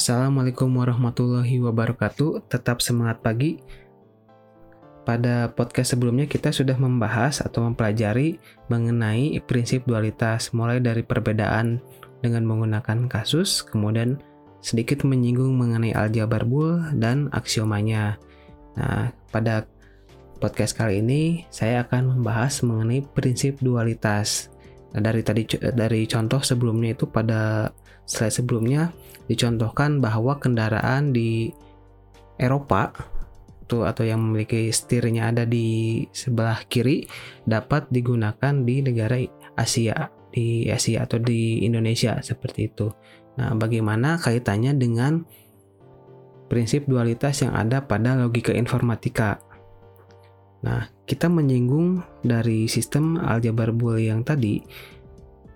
Assalamualaikum warahmatullahi wabarakatuh. Tetap semangat pagi. Pada podcast sebelumnya kita sudah membahas atau mempelajari mengenai prinsip dualitas mulai dari perbedaan dengan menggunakan kasus, kemudian sedikit menyinggung mengenai aljabar Boole dan aksiomanya. Nah, pada podcast kali ini saya akan membahas mengenai prinsip dualitas. Nah, dari tadi dari contoh sebelumnya itu pada slide sebelumnya dicontohkan bahwa kendaraan di Eropa itu atau yang memiliki setirnya ada di sebelah kiri dapat digunakan di negara Asia di Asia atau di Indonesia seperti itu. Nah, bagaimana kaitannya dengan prinsip dualitas yang ada pada logika informatika? Nah, kita menyinggung dari sistem aljabar Boole yang tadi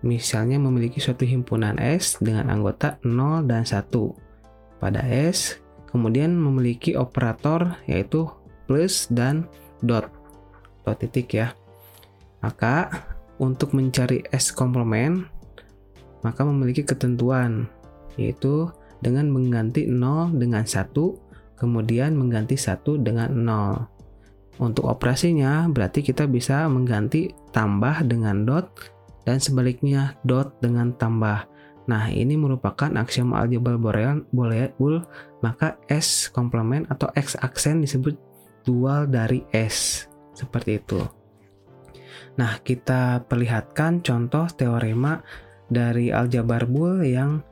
misalnya memiliki suatu himpunan S dengan anggota 0 dan 1. Pada S, kemudian memiliki operator yaitu plus dan dot. Dot titik ya. Maka untuk mencari S komplement maka memiliki ketentuan yaitu dengan mengganti 0 dengan 1 kemudian mengganti 1 dengan 0. Untuk operasinya berarti kita bisa mengganti tambah dengan dot dan sebaliknya dot dengan tambah. Nah, ini merupakan aksiom aljabar Boole, maka S komplement atau X aksen disebut dual dari S. Seperti itu. Nah, kita perlihatkan contoh teorema dari aljabar Boole yang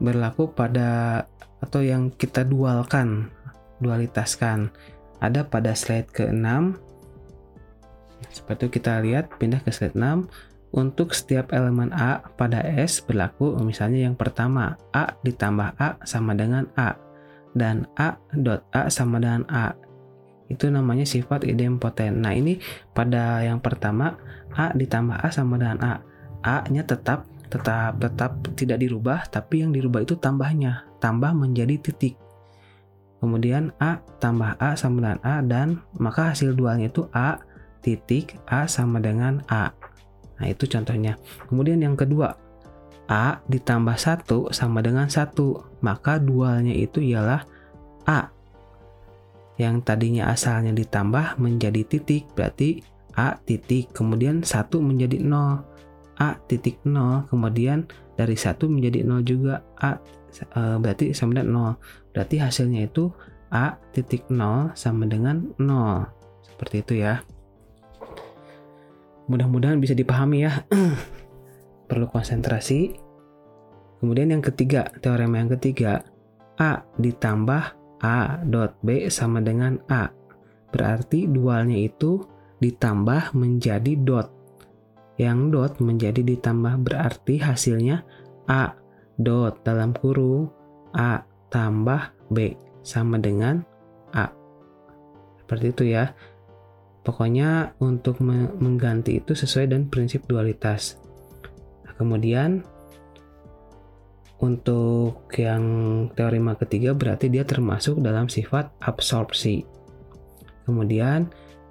berlaku pada atau yang kita dualkan, dualitaskan. Ada pada slide ke-6. Seperti itu kita lihat pindah ke slide 6 untuk setiap elemen A pada S berlaku misalnya yang pertama A ditambah A sama dengan A dan A dot A sama dengan A. Itu namanya sifat idempoten. Nah ini pada yang pertama A ditambah A sama dengan A. A nya tetap tetap tetap tidak dirubah tapi yang dirubah itu tambahnya tambah menjadi titik. Kemudian A tambah A sama dengan A dan maka hasil dualnya itu A titik A sama dengan A Nah, itu contohnya. Kemudian yang kedua, A ditambah 1 sama dengan 1. Maka dualnya itu ialah A. Yang tadinya asalnya ditambah menjadi titik, berarti A titik. Kemudian 1 menjadi 0. A titik 0. Kemudian dari 1 menjadi 0 juga. A e, berarti sama dengan 0. Berarti hasilnya itu A titik 0 sama dengan 0. Seperti itu ya. Mudah-mudahan bisa dipahami ya. Perlu konsentrasi. Kemudian yang ketiga, teorema yang ketiga, A ditambah A dot B sama dengan A. Berarti dualnya itu ditambah menjadi dot. Yang dot menjadi ditambah berarti hasilnya A dot dalam kurung A tambah B sama dengan A. Seperti itu ya. Pokoknya untuk mengganti itu sesuai dengan prinsip dualitas. Nah, kemudian untuk yang teorema ketiga berarti dia termasuk dalam sifat absorpsi. Kemudian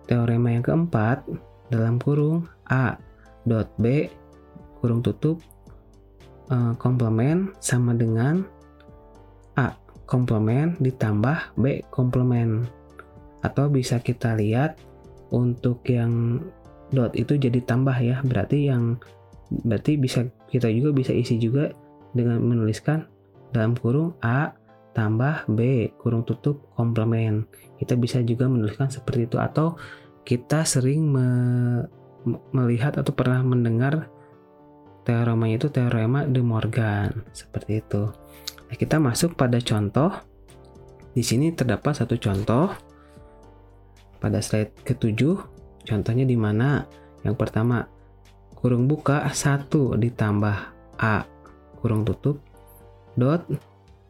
teorema yang keempat dalam kurung A dot B kurung tutup eh, komplement sama dengan A komplement ditambah B komplement atau bisa kita lihat untuk yang dot itu jadi tambah ya. Berarti yang berarti bisa kita juga bisa isi juga dengan menuliskan dalam kurung A tambah B kurung tutup komplement. Kita bisa juga menuliskan seperti itu. Atau kita sering me, melihat atau pernah mendengar teorema itu teorema De Morgan seperti itu. Nah, kita masuk pada contoh. Di sini terdapat satu contoh pada slide ketujuh contohnya di mana? Yang pertama kurung buka 1 ditambah A kurung tutup dot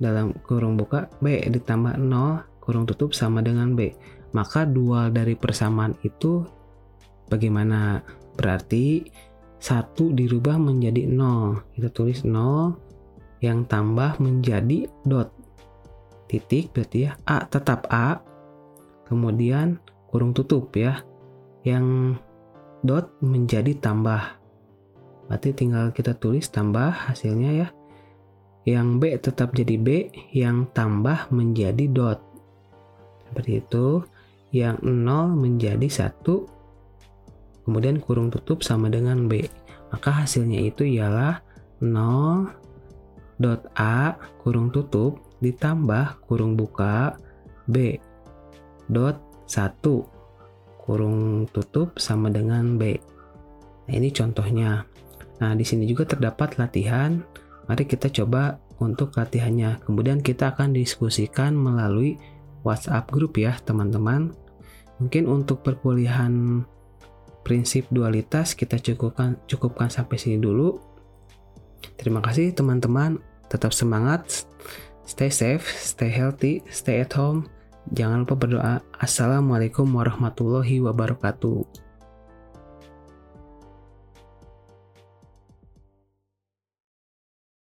dalam kurung buka B ditambah 0 kurung tutup sama dengan B. Maka dual dari persamaan itu bagaimana? Berarti satu dirubah menjadi 0 kita tulis 0 yang tambah menjadi dot. Titik berarti ya A tetap A. Kemudian kurung tutup ya yang dot menjadi tambah berarti tinggal kita tulis tambah hasilnya ya yang B tetap jadi B, yang tambah menjadi dot. Seperti itu. Yang 0 menjadi 1, kemudian kurung tutup sama dengan B. Maka hasilnya itu ialah 0 dot A kurung tutup ditambah kurung buka B dot 1 kurung tutup sama dengan B. Nah, ini contohnya. Nah, di sini juga terdapat latihan Mari kita coba untuk latihannya. Kemudian kita akan diskusikan melalui WhatsApp grup ya, teman-teman. Mungkin untuk perkuliahan prinsip dualitas kita cukupkan cukupkan sampai sini dulu. Terima kasih teman-teman. Tetap semangat. Stay safe, stay healthy, stay at home. Jangan lupa berdoa. Assalamualaikum warahmatullahi wabarakatuh.